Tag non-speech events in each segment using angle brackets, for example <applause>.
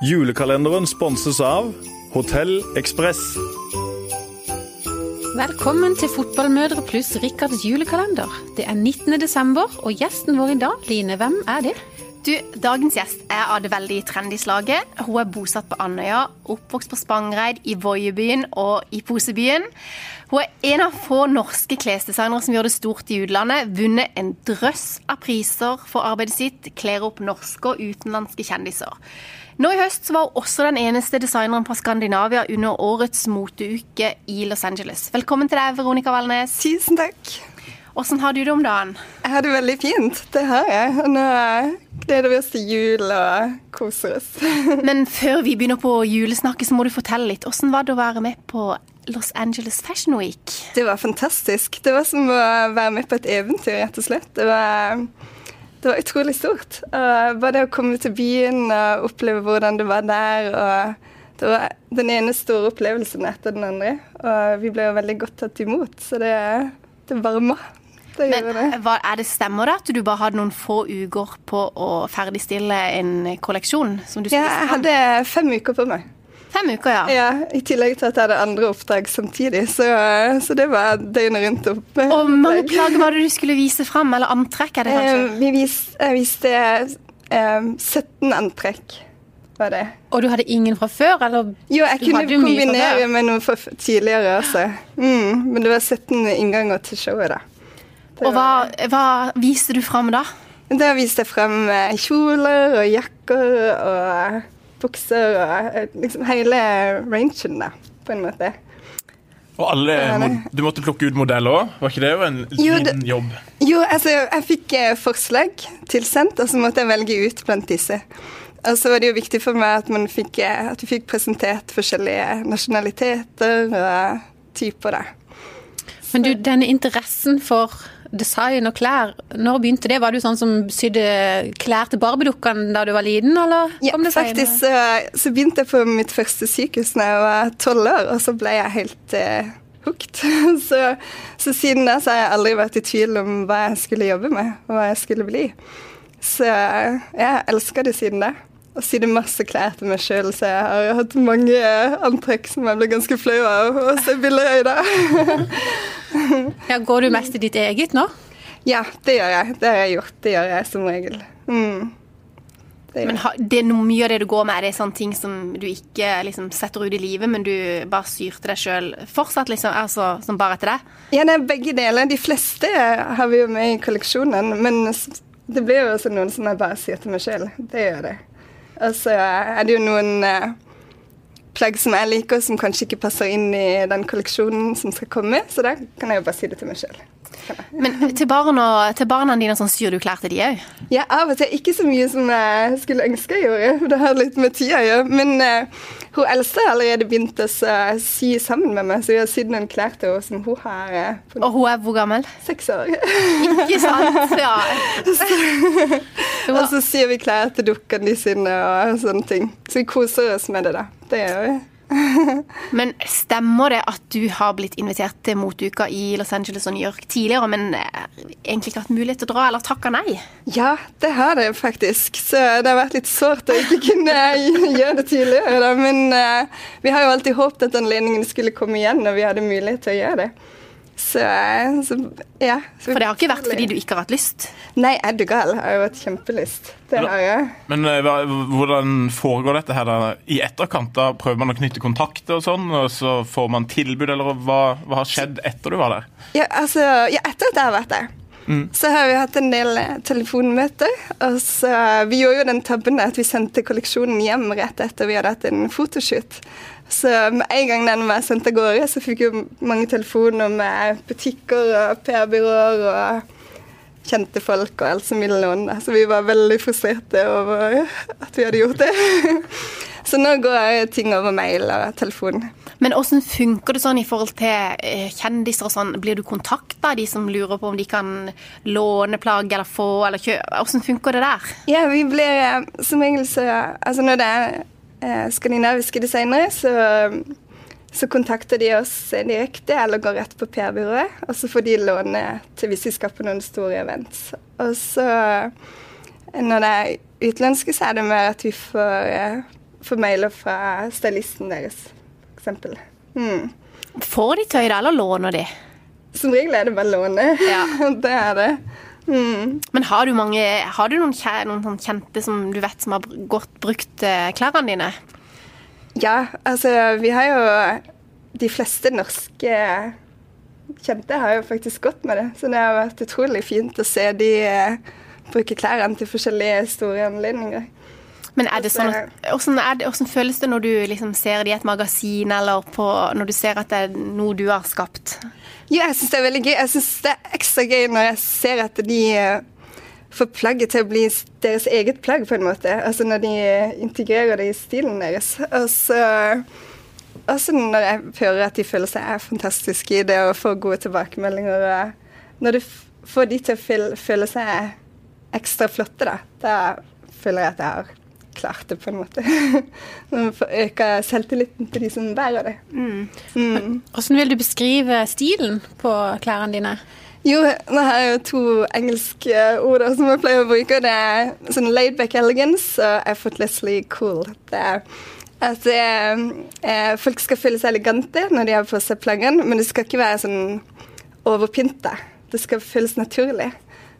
Julekalenderen sponses av Hotell Ekspress. Velkommen til Fotballmødre pluss Rikards julekalender. Det er 19. desember, og gjesten vår i dag, Line, hvem er det? Du, Dagens gjest er av det veldig trendy slaget. Hun er bosatt på Andøya, oppvokst på Spangereid, i Voiebyen og i Posebyen. Hun er en av få norske klesdesignere som gjør det stort i utlandet. Vunnet en drøss av priser for arbeidet sitt, kler opp norske og utenlandske kjendiser. Nå i høst var hun også den eneste designeren på Skandinavia under årets moteuke i Los Angeles. Velkommen til deg, Veronica Valnes. Tusen takk. Åssen har du det om dagen? Jeg har det veldig fint. Det har jeg. Nå gleder vi oss til jul og koser oss. <laughs> Men før vi begynner på julesnakket, så må du fortelle litt. Åssen var det å være med på Los Angeles Fashion Week? Det var fantastisk. Det var som å være med på et eventyr, rett og slett. Det var det var utrolig stort. Og bare det å komme til byen og oppleve hvordan det var der. og Det var den ene store opplevelsen etter den andre. Og vi ble jo veldig godt tatt imot, så det, det varma. Det Men det. Hva, er det stemmer det at du bare hadde noen få uker på å ferdigstille en kolleksjon? som du Ja, jeg hadde fem uker på meg. Fem uker, ja. ja. I tillegg til at jeg hadde andre oppdrag samtidig. Så, så det var døgnet rundt opp. Og mange plagg var det du skulle vise fram? Eller antrekk, er det kanskje? Eh, vi vis, jeg viste eh, 17 antrekk. Var det. Og du hadde ingen fra før? Eller? Jo, jeg kunne kombinere med noe fra tidligere også. Mm, men det var 17 innganger til showet, da. Og hva, hva viste du fram da? Da viste jeg frem eh, kjoler og jakker og bukser og eh, liksom hele rangen, da, på en måte. Og alle, Du måtte plukke ut modeller òg, var ikke det en liten jobb? Jo, altså jeg fikk eh, forslag tilsendt, og så måtte jeg velge ut blant disse. Og så var det jo viktig for meg at, man fikk, eh, at vi fikk presentert forskjellige nasjonaliteter og typer, da. Men du, denne interessen for design og klær, når begynte det? Var du sånn som sydde klær til barbiedukkene da du var liten, eller ja, faktisk så, så, begynte jeg på mitt første sykehus da jeg var tolv år, og så ble jeg helt eh, hooked. <laughs> så, så, siden da så har jeg aldri vært i tvil om hva jeg skulle jobbe med, og hva jeg skulle bli. Så jeg elsker det siden da og sydd masse klær til meg sjøl, så jeg har hatt mange antrekk som jeg ble ganske flau av å se bilder i. da. ja, går du mest i ditt eget nå? Ja, det gjør jeg. Det har jeg gjort. Det gjør jeg som regel. Mm. Det men det er noe mye av det du går med, er det sånne ting som du ikke liksom, setter ut i livet, men du bare syr til deg sjøl fortsatt, liksom, altså, som bare etter deg? Ja, det er begge deler. De fleste har vi jo med i kolleksjonen, men det blir jo også noen som jeg bare syr til meg sjøl. Det gjør det. Og så er det jo noen uh, plagg som jeg liker, som kanskje ikke passer inn i den kolleksjonen som skal komme, så da kan jeg jo bare si det til meg sjøl. Men til barna, til barna dine sånn, syr du klær til de òg? Ja, av og til. Ikke så mye som jeg skulle ønske jeg gjorde. Det har litt med tida å gjøre. Men uh, hun eldste har allerede begynt å sy sammen med meg, så vi har sydd noen klær til henne som hun har. Uh, og hun er hvor gammel? Seks år. Ikke sant? Ja. <laughs> og så syr vi klær til dukkene sine og sånne ting. Så vi koser oss med det, da. Det gjør vi. <laughs> men stemmer det at du har blitt invitert til motuka i Los Angeles og New York tidligere, men eh, egentlig ikke hatt mulighet til å dra, eller takka nei? Ja, det har det faktisk. Så det har vært litt sårt å ikke kunne <laughs> gjøre det tidligere. Men uh, vi har jo alltid håpet at anledningen skulle komme igjen når vi hadde mulighet til å gjøre det. Så, så, ja. Så For det har ikke vært fordi du ikke har hatt lyst? Nei, er du gal. Jeg har jo hatt kjempelyst. Det har jeg. Men hva, hvordan foregår dette her da? I etterkant? Da prøver man å knytte kontakter og sånn, og så får man tilbud, eller hva, hva har skjedd etter du var der? Ja, altså, ja etter at jeg har vært der. Mm. Så har vi hatt en del eh, telefonmøter. og så, Vi gjorde jo den tabben at vi sendte kolleksjonen hjem rett etter vi hadde hatt en fotoshoot. Så med en gang den var sendt av gårde, så fikk vi mange telefoner med butikker og PR-byråer og kjente folk og alt som ville låne. Så vi var veldig frustrerte over at vi hadde gjort det. <laughs> Så nå går ting over mail og telefon. Men hvordan funker det sånn i forhold til eh, kjendiser og sånn? Blir du kontakta av de som lurer på om de kan låne plagg eller få eller kjøpe? Hvordan funker det der? Ja, vi blir eh, som regel så Altså når det er Eh, skandinaviske designere, så, så, kontakter de oss direkte eller går rett på PR-byrået. Og så får de låne til hvis de skal på noen store events. Og så når det er utenlandske, så er det mer at vi får får mailer fra stylisten deres, f.eks. Mm. Får de tøy, da, eller låner de? Som regel er det bare låne. Ja. <laughs> det er det. Mm. Men har du, mange, har du noen, kjære, noen sånn kjente som du vet som har godt brukt eh, klærne dine? Ja, altså vi har jo De fleste norske kjente har jo faktisk gått med det. Så det har vært utrolig fint å se de eh, bruke klærne til forskjellige store anledninger. Men er det sånn at, hvordan, er det, hvordan føles det når du liksom ser det i et magasin, eller på, når du ser at det er noe du har skapt? Ja, jeg syns det er veldig gøy. Jeg syns det er ekstra gøy når jeg ser at de eh, får plagget til å bli deres eget plagg, på en måte. Altså når de eh, integrerer det i stilen deres. Og så også når jeg hører at de føler seg fantastiske i det og får gode tilbakemeldinger. og Når du får de til å føle seg ekstra flotte, da, da føler jeg at jeg har klart det, på en måte. <laughs> Man får øke selvtilliten til de som bærer det. Mm. Hvordan vil du beskrive stilen på klærne dine? Jo, nå har jeg jo to engelske ord som jeg pleier å bruke. Det er sånn laidback elegance og effortlessly cool. Det er at eh, folk skal føle seg elegante når de har på seg plaggene, men det skal ikke være sånn overpynta. Det skal føles naturlig.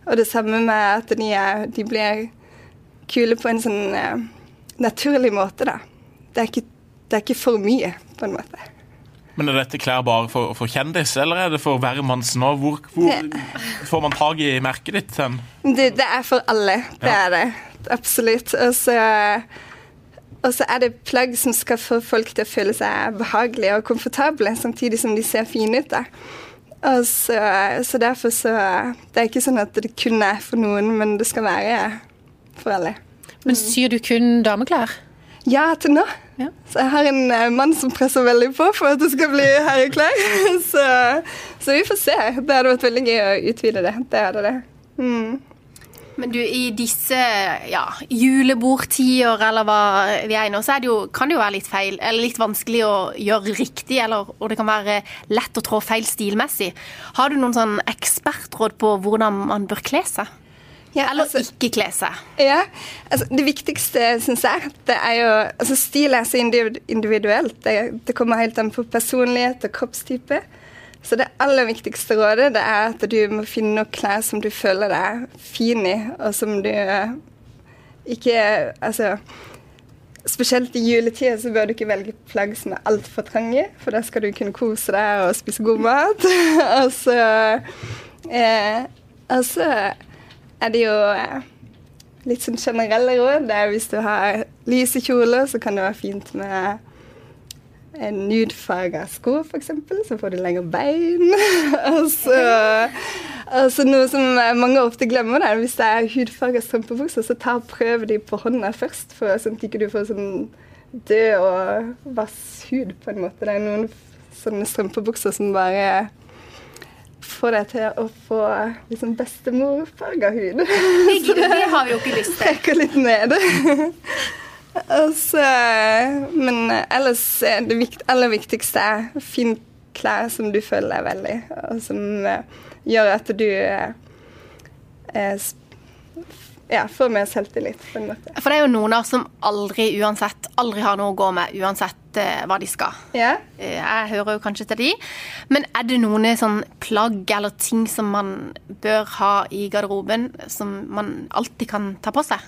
Og det samme med at de, er, de blir kule på en sånn eh, naturlig måte, da. Det er, ikke, det er ikke for mye, på en måte. Men er dette klær bare for, for kjendis, eller er det for hvermannsen òg? Hvor, hvor får man tak i merket ditt hen? Det, det er for alle. Det Ja. er det. Absolutt. Og så og så er det plagg som skal få folk til å føle seg behagelige og komfortable, samtidig som de ser fine ut. da. Og så, så derfor så Det er ikke sånn at det kun er for noen, men det skal være alle. Men syr du kun dameklær? Ja, til nå. Ja. Så jeg har en eh, mann som presser veldig på for at det skal bli herreklær. <laughs> Så, så vi får se. Det hadde vært veldig gøy å utvide det. Det hadde det. Mm. Men du, i disse ja, julebordtider eller hva vi er i nå, så er det jo, kan det jo være litt feil, eller litt vanskelig å gjøre riktig, eller, og det kan være lett å trå feil stilmessig. Har du noen sånn ekspertråd på hvordan man bør kle seg? Ja, Eller altså- ikke kle seg? Ja, altså Det viktigste, syns jeg, det er jo altså Stil er så individuelt. Det, det kommer helt an på personlighet og kroppstype. Så det aller viktigste rådet det er at du må finne noen klær som du føler deg fin i, og som du eh, ikke Altså Spesielt i juletida så bør du ikke velge plagg som er altfor trange, for da skal du kunne kose deg og spise god mat. <laughs> og så eh, og så er det jo eh, litt sånn generelle råd. Det er hvis du har lyse kjoler, så kan det være fint med en nudefarga sko, f.eks., så får du lengre bein. <laughs> og så altså noe som mange ofte glemmer, er hvis det er hudfarga strømpebukser, så ta prøv de på hånda først, for sånn at ikke du får sånn død og vass hud, på en måte. Det er noen sånne strømpebukser som bare får deg til å få liksom bestemorfarga hud. <laughs> Det, det har vi jo ikke lyst til. <laughs> trekker litt ned. <laughs> altså, men ellers er det vikt, aller viktigste er fin klær som du føler deg veldig, og som eh, gjør at du eh, eh, ja, får mer selvtillit, på en måte. For det er jo noen oss som aldri uansett, aldri har noe å gå med, uansett eh, hva de skal. Ja? Eh, Jeg hører jo kanskje til de. Men er det noen sånn plagg eller ting som man bør ha i garderoben, som man alltid kan ta på seg?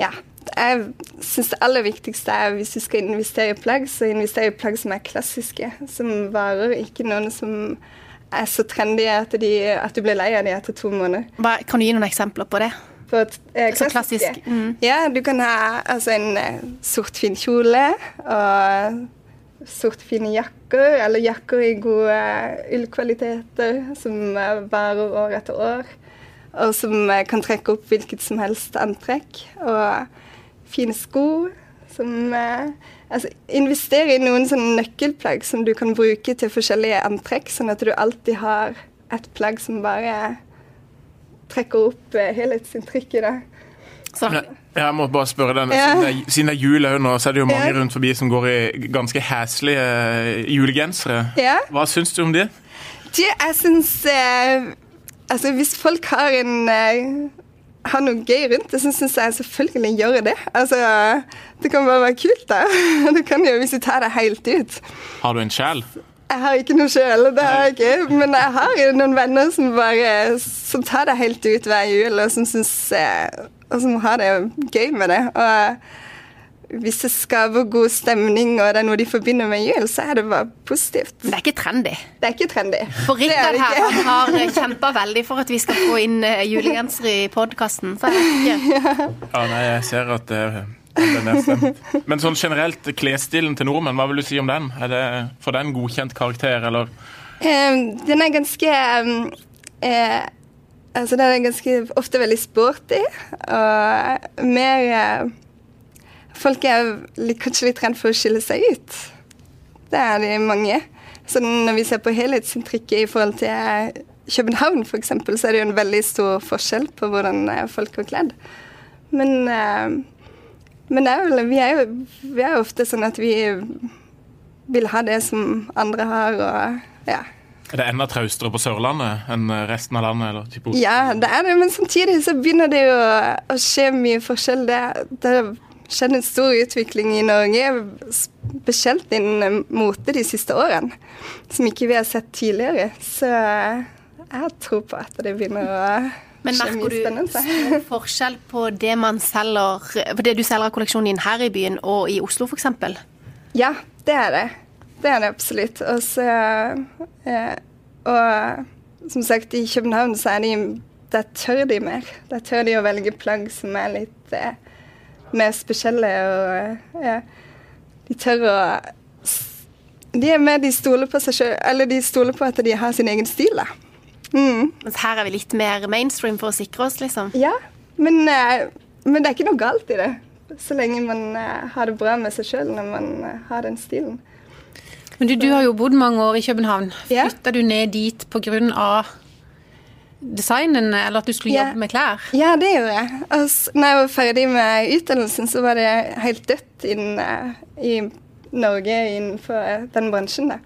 Ja. Jeg syns det aller viktigste er hvis du skal investere i plagg, så investere i plagg som er klassiske, som varer, ikke noen som er så trendy at, de, at du blir lei av dem etter to måneder. Hva, kan du gi noen eksempler på det? På et, eh, Så klassiske. klassisk, mm. Ja, du kan ha altså, en eh, sort, fin kjole og sort, fine jakker, eller jakker i gode ullkvaliteter som eh, varer år etter år, og som kan trekke opp hvilket som helst antrekk. Og fine sko som Altså, investere i noen sånne nøkkelplagg som du kan bruke til forskjellige antrekk, sånn at du alltid har et plagg som bare trekker opp helhetsinntrykk i det. Så, jeg- må bare spørre deg, siden, siden det er jul òg nå, så er det jo mange rundt forbi som går i ganske heslige eh, julegensere. Hva syns du om det? Du, jeg syns eh, Altså, hvis folk har en eh, har noe gøy rundt det, så syns jeg selvfølgelig gjør det. Altså, det kan bare være kult, da. <laughs> Det kan jo hvis du tar det helt ut. Har du en sjel? Jeg har ikke noe sjøl, det har jeg ikke. Men jeg har noen venner som bare som tar det helt ut hver jul, og som syns Og som har det gøy med det. Og hvis det skaper god stemning, og det er noe de forbinder med jul, så er det bare positivt. Men det er ikke trendy. Det er ikke trendy. For Rikard her han har kjempa veldig for at vi skal få inn julegenser i podkasten. Så jeg ikke. <laughs> Ja, nei, jeg ser at det, er. Men sånn generelt, klesstilen til nordmenn, hva vil du si om den? Er det, Får den godkjent karakter, eller? Um, den er ganske um, eh, Altså, den er ganske ofte veldig sporty, og mer eh, Folk er kanskje litt redd for å skille seg ut. Det er det mange. Så når vi ser på helhetsinntrykket i forhold til København, f.eks., så er det jo en veldig stor forskjell på hvordan eh, folk er kledd. Men, eh, men er vel, vi, er jo, vi er jo ofte sånn at vi vil ha det som andre har, og ja. Er det enda traustere på Sørlandet enn resten av landet? Ja, det er det, men samtidig så begynner det jo å skje mye forskjell. Det, det skjedd en stor utvikling i Norge, spesielt innen mote de siste årene, som ikke vi har sett tidligere. Så jeg tror på at det begynner å Men merker du stor forskjell på det man selger på det du selger av kolleksjonen din her i byen og i Oslo f.eks.? Ja, det er det. Det er det absolutt. Og så eh, Og som sagt, i København så er de Der tør de mer. Der tør de å velge plagg som er litt eh, mer spesielle og ja, De tør å De er mer De stoler på seg sjøl, eller de stoler på at de har sin egen stil, da. Mm. Mens her er vi litt mer mainstream for å sikre oss, liksom. Ja, men, eh, men det er ikke noe galt i det. Så lenge man eh, har det bra med seg sjøl når man eh, har den stilen. Men du, du har jo bodd mange år i København. Flytta yeah. du ned dit pga. designen, eller at du skulle yeah. jobbe med klær? Ja, det gjorde jeg. Altså, når jeg var ferdig med utdannelsen, så var det helt dødt inn, uh, i Norge innenfor den bransjen. Da.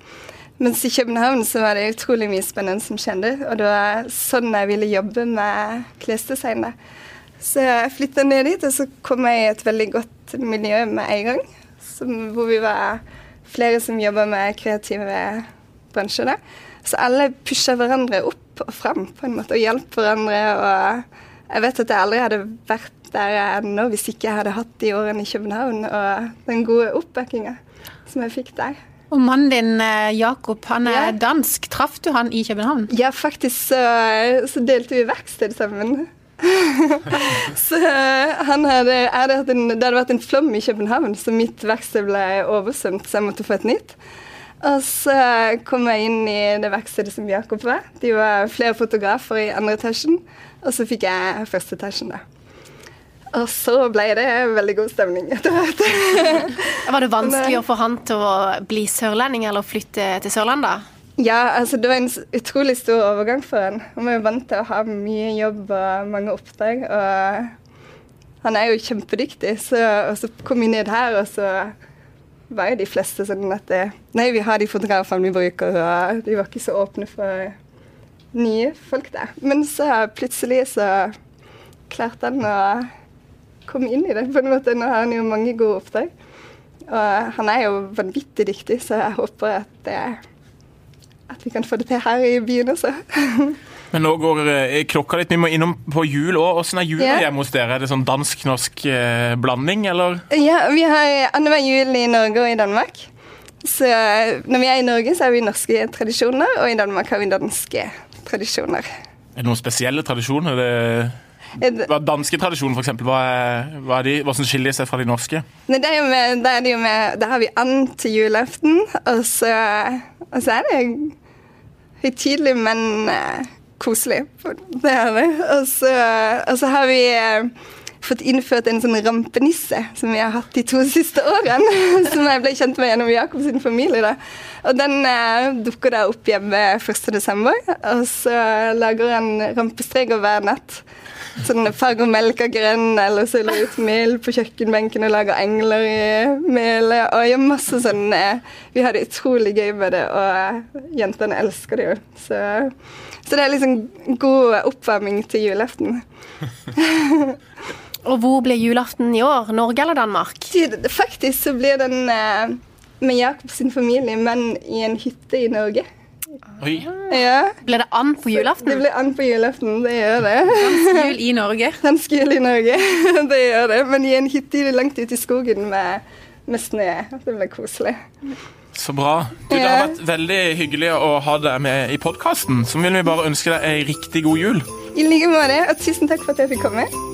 Mens i København så var det utrolig mye spennende som skjedde, og det var sånn jeg ville jobbe med klesdesign. Så jeg flytta ned dit, og så kom jeg i et veldig godt miljø med en gang. Som, hvor vi var flere som jobba med kreative bransjer. Da. Så alle pusha hverandre opp og fram på en måte, og hjalp hverandre. og jeg vet at jeg aldri hadde vært der jeg er nå hvis ikke jeg hadde hatt de årene i København og den gode oppbackinga som jeg fikk der. Og mannen din, eh, Jakob, han er Ja. dansk. Traff du han i København? Ja, faktisk så, så delte vi verksted sammen. <laughs> så han hadde, hadde en, Det hadde vært en flom i København, så mitt verksted ble oversvømt, så jeg måtte få et nytt. Og så kom jeg inn i det verkstedet som Jakob var. De var flere fotografer i andre etasjen, og så fikk jeg første etasjen, da. Og så ble det veldig god stemning etter hvert. <laughs> Var det vanskelig å få han til å bli sørlending eller flytte til Sørlandet? Ja, altså det var en utrolig stor overgang for han. Han var jo vant til å ha mye jobb og mange oppdrag. Og han er jo kjempedyktig, så, og så kom vi ned her, og så var jo de fleste sånn at det, Nei, vi har de fotografene vi bruker, og de var ikke så åpne for nye folk der. Men så plutselig så klarte han å komme inn i det på en måte. Nå har han jo mange gode oppdrag. Og han er jo vanvittig dyktig, så jeg håper at det at vi kan få det til her i byen også. <laughs> Men nå går eh, klokka litt. Vi må innom på jul òg. Åssen er jula Ja. hjemme hos dere? Er det sånn dansk-norsk eh, blanding, eller? ja, vi har annenhver jul i Norge og i Danmark. Så når vi er i Norge, så har vi norske tradisjoner, og i Danmark har vi danske tradisjoner. Er det noen spesielle tradisjoner? Det, Et- hva danske tradisjoner, f.eks. Hva, hva, de, hva som skiller seg fra de norske? Nei, det er jo med, da er det jo med, da har vi and til julaften, og så, og så er det høytidelig, men eh, koselig. Det er det. Og så, og så har vi eh, fått innført en sånn rampenisse som vi har hatt de to <laughs> siste årene. Som jeg ble kjent med gjennom Jakob sin familie. da. Og den eh, dukker da opp hjemme 1.12., og så lager han rampestreker hver natt. Sånn farge melka grønn, eller så la ut mel på kjøkkenbenken og laga engler i melet. Og gjør masse sånn Vi har det utrolig gøy med det, og jentene elsker det jo. Så, så det er liksom god oppvarming til julaften. <laughs> Og hvor blir julaften i år? Norge eller Danmark? Faktisk så blir den eh, med Jakobs familie, men i en hytte i Norge. Oi. Ja. Blir det and på julaften? Det blir an på julaften, det gjør det. Jul i Norge. Dansk jul i Norge, <laughs> det gjør det. Men i en hytte langt ute i skogen med, med snø. Det blir koselig. Så bra. Du, Det har vært veldig hyggelig å ha deg med i podkasten. Så vil vi bare ønske deg ei riktig god jul. I like måte, og tusen takk for at jeg fikk komme.